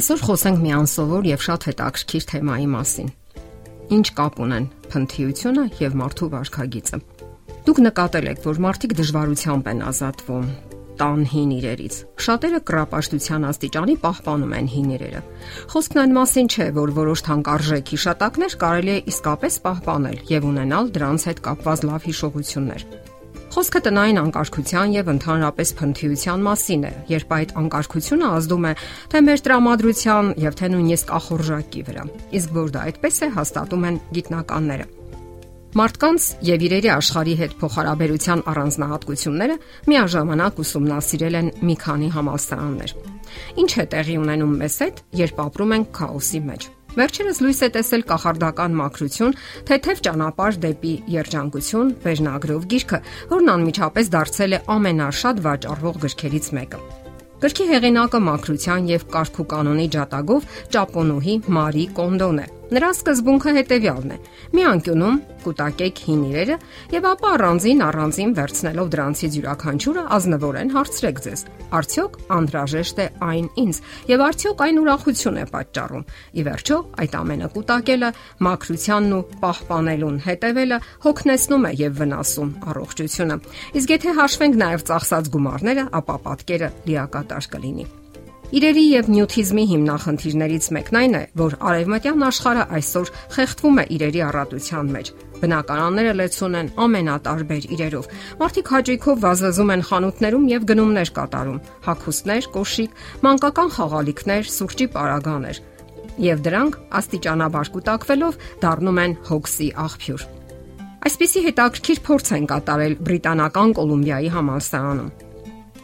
Այսօր խոսենք մի անսովոր եւ շատ հետաքրքիր թեմայի մասին։ Ինչ կապ ունեն փնթիությունը եւ մարդու վարքագիծը։ Դուք նկատել եք, որ մարդիկ դժվարությամբ են ազատվում տան հին իրերից։ Շատերը կրապաշտության աստիճանի պահպանում են հին իրերը։ Խոսքն այն մասին չէ, որ որոշ թանկարժեք հիշատակներ կարելի է իսկապես պահպանել եւ ունենալ դրանց հետ կապված լավ հիշողություններ։ Խոսքը տնային անկարգության եւ ընդհանրապես փնթիության մասին է, երբ այդ անկարգությունը ազդում է թե մեր տրամադրության եւ թե նույնիսկ ախորժակի վրա։ Իսկ որ դա այդպես է, հաստատում են գիտնականները։ Մարդկանց եւ իրերի աշխարհի հետ փոխհարաբերության առանձնահատկությունները միաժամանակ ուսումնասիրել են մի քանի համալսարաններ։ Ինչ է տեղի ունենում մեզ հետ, երբ ապրում ենք քաոսի մեջ։ Վերջերս լույս է տեսել կախարդական մակրություն, թեթև ճանապարհ դեպի երջանկություն, վերնագրով գիրքը, որն անմիջապես դարձել է ամենաշատ վաճառվող գրքերից մեկը։ Գրքի հեղինակը մակրության եւ կարգու կանոնի ջատագով ճապոնուհի Մարի Կոնդոն է։ Նրա սկզբունքը հետևյալն է. մի անկյունում կուտակեք հին իրերը եւ ապա առանձին առանձին վերցնելով դրանցից յուրաքանչյուրը ազնվորեն հարցրեք ձեզ. արդյոք անհրաժեշտ է այն ինձ եւ արդյոք այն ուրախություն է պատճառում։ Ի վերջո այդ ամենը կուտակելը, մակրությանն ու պահպանելուն հետևելը հոգնեցնում է եւ վնասում առողջությունը։ Իսկ եթե հաշվենք նաեւ ծախսած գումարները, ապա պատկերը լիակատար կլինի։ Իրերի եւ նյութիզմի հիմնախնդիրներից մեկն այն է, որ արևմտյան աշխարհը այսօր խեղդվում է իրերի առատության մեջ։ Բնականանները լեցուն են ամենատարբեր իրերով։ Մարդիկ հաճույքով վազվզում են խանութներում եւ գնումներ կատարում՝ հագուստներ, կոշիկ, մանկական խաղալիքներ, սուրճի պարագաներ։ Եվ դրանք աստիճանաբար կուտակվելով դառնում են հոգսի աղբյուր։ Այսպիսի հետաքրքիր փորձ են կատարել բրիտանական Կոլումբիայի համալսարանում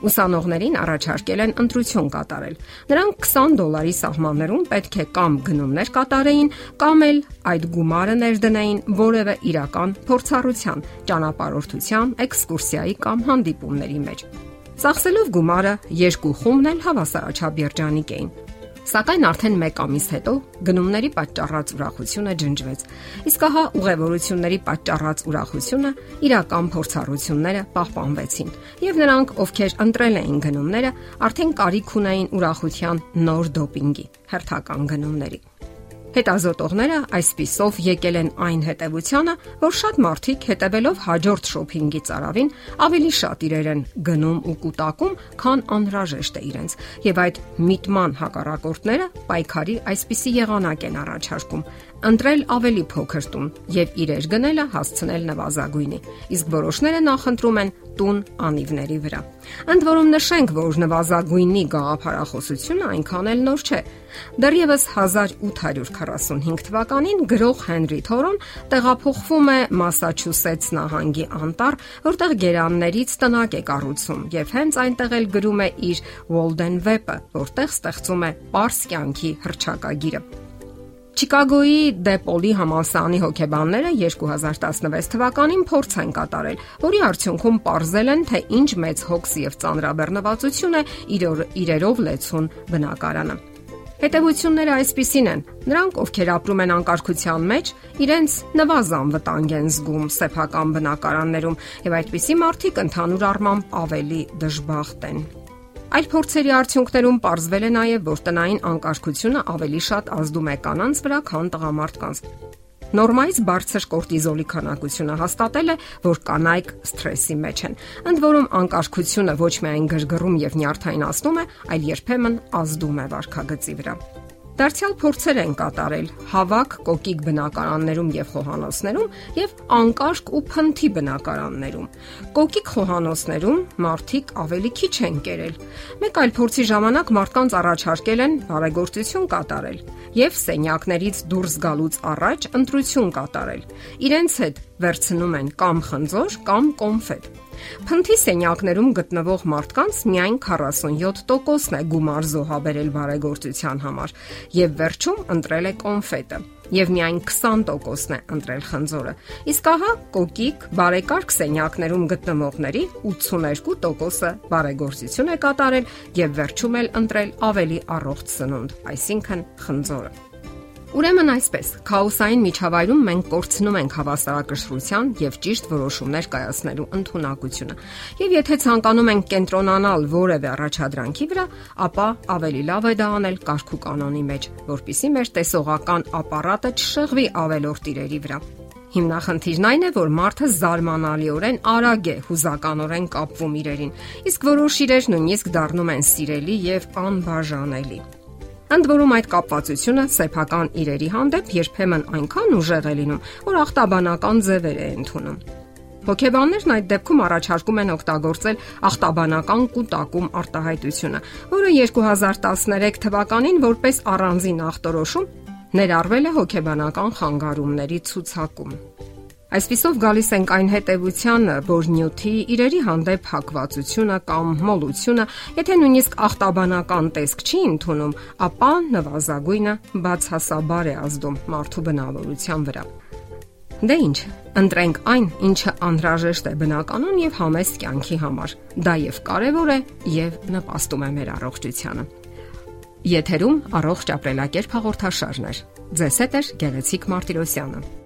Ուսանողներին առաջարկել են ընտրություն կատարել։ Նրանք 20 դոլարի սահմաններում պետք է կամ գնումներ կատարեին, կամ էլ այդ գումարը ներդնեին որևէ իրական փորձառության, ճանապարհորդության, էքսկուրսիայի կամ հանդիպումների մեջ։ Ծախսելով գումարը երկու խումբն էլ հավասարաչափ երջանիկ էին։ Սակայն արդեն 1 ամիս հետո գնումների պատճառած ուրախությունը ջնջվեց։ Իսկ ահա ուղևորությունների պատճառած ուրախությունը, իրական փորձառությունները պահպանվեցին, եւ նրանք, ովքեր ընտրել էին գնումները, արդեն կարիք ունեին ուրախության նոր դոպինգի, հերթական գնումների։ Հետազոտողները այսպիսով եկել են այն հետևությանը, որ շատ մարդիկ հետևելով հաջորդ շոփինգի ծարավին ավելի շատ իրեր են գնում ու կուտակում, քան անհրաժեշտ է իրենց, եւ այդ միտման հակառակորդները պայքարի այսպիսի եղանակ են առաջարկում ընտրել ավելի փոքր տուն եւ իրեր գնելը հասցնել նվազագույնի։ Իսկ որոշները նախընտրում են տուն անիվների վրա։ Ընդ որում նշենք, որ նվազագույնի գաղափարախոսությունը այնքան էլ նոր չէ։ Դեռևս 1845 թվականին գրող Հենրի Թորոն տեղափոխվում է Մասաչուսեթս նահանգի անտառ, որտեղ գերաններից տնակ է կառուցում եւ հենց այնտեղ էլ գրում է իր Walden Web-ը, որտեղ ստեղծում է Պարս կյանքի հրճակագիրը։ Չիկագոյի Դեպոլի համալսարանի հոկեբանները 2016 թվականին փորձ են կատարել, որի արդյունքում ողրզել են, թե ինչ մեծ հոգս եւ ծանրաբեռնվածություն է իրերով լեցուն բնակարանը։ Հետևությունները այսպիսին են. նրանք, ովքեր ապրում են անկարգության մեջ, իրենց նվազան վտանգ են զգում սեփական բնակարաններում եւ այդպիսի մարդիկ ընդհանուր առմամբ ավելի դժբախտ են։ Այլ փորձերի արդյունքներում ողջվել է նաև, որ տնային անկարգությունը ավելի շատ ազդում է կանանց վրա, քան տղամարդկանց։ Նորմայից բարձր կորտիզոլի քանակությունը հաստատել է, որ կանայք սթրեսի մեջ են։ Ընդ որում անկարգությունը ոչ միայն գրգռում եւ նյարդայնացնում է, այլ երբեմն ազդում է վարքագծի վրա։ Դարձյալ փորձեր են կատարել հավաք կոկիկ բնակարաններում եւ խոհանոցներում եւ անկարգ ու փնթի բնակարաններում։ Կոկիկ խոհանոցներում մարդիկ ավելի քիչ են կերել։ Մեկ այլ փորձի ժամանակ մարդկանց առաջարկել են բարեգործություն կատարել եւ սենյակներից դուրս գալուց առաջ ընտրություն կատարել։ Իրենց հետ վերցնում են կամ խնձոր կամ կոնֆետ։ Փնթի սենյակներում գտնվող մարդկանց միայն 47%-ն է գումար զոհաբերել բարեգործության համար եւ վերջում ընտրել է կոնֆետը եւ միայն 20%-ն է ընտրել խնձորը։ Իսկ ահա կոկիկ բարեկարգ սենյակներում գտնվողների 82%-ը բարեգործություն է կատարել եւ վերջում էլ ընտրել ավելի առողջ սնունդ, այսինքն խնձորը։ Ուրեմն այսպես, քաոսային միջավայրում մենք կորցնում ենք հավասարակշռության եւ ճիշտ որոշումներ կայացնելու ընտունակությունը։ Եվ եթե ցանկանում ենք կենտրոնանալ որևէ առաջադրանքի վրա, ապա ավելի լավ է դա անել կարգու կանոնի մեջ, որpիսի մեր տեսողական ապարատը չշեղվի ավելորտ իրերի վրա։ Հիմնախնդիրն այն է, որ մարդը զարմանալիորեն արագ է հուզականորեն կապվում իրերին, իսկ որոշ իրեր նույնիսկ դառնում են սիրելի եւ անբաժանելի։ Ընդ որում այդ կապվածությունը սեփական իրերի հանդեպ երբեմն այնքան ուժեղ է լինում, որ ախտաբանական ձևեր է ընդունում։ Հոգեբաններն այդ դեպքում առաջարկում են օգտագործել ախտաբանական կուտակում արտահայտությունը, որը 2013 թվականին որպես առանձին ախտորոշում ներառվել է հոգեբանական խանգարումների ցուցակում։ Այսպիսով գալիս ենք այն հետևությանը, որ նյութի իրերի հանդեպ հակվածությունը կամ մոլությունը, եթե նույնիսկ ախտաբանական տեսք չի ընդունում, ապա նվազագույնը բացասաբար է ազդում մարդու բնավորության վրա։ Դե ինչ, ընտրենք այն, ինչը անհրաժեշտ է բնականon եւ համեստ կյանքի համար։ Դա եւ կարեւոր է եւ նպաստում է մեր առողջությանը։ Եթերում առողջ ապրելակերպ հաղորդաշարն է։ Ձեզ հետ է Գեղեցիկ Մարտիրոսյանը։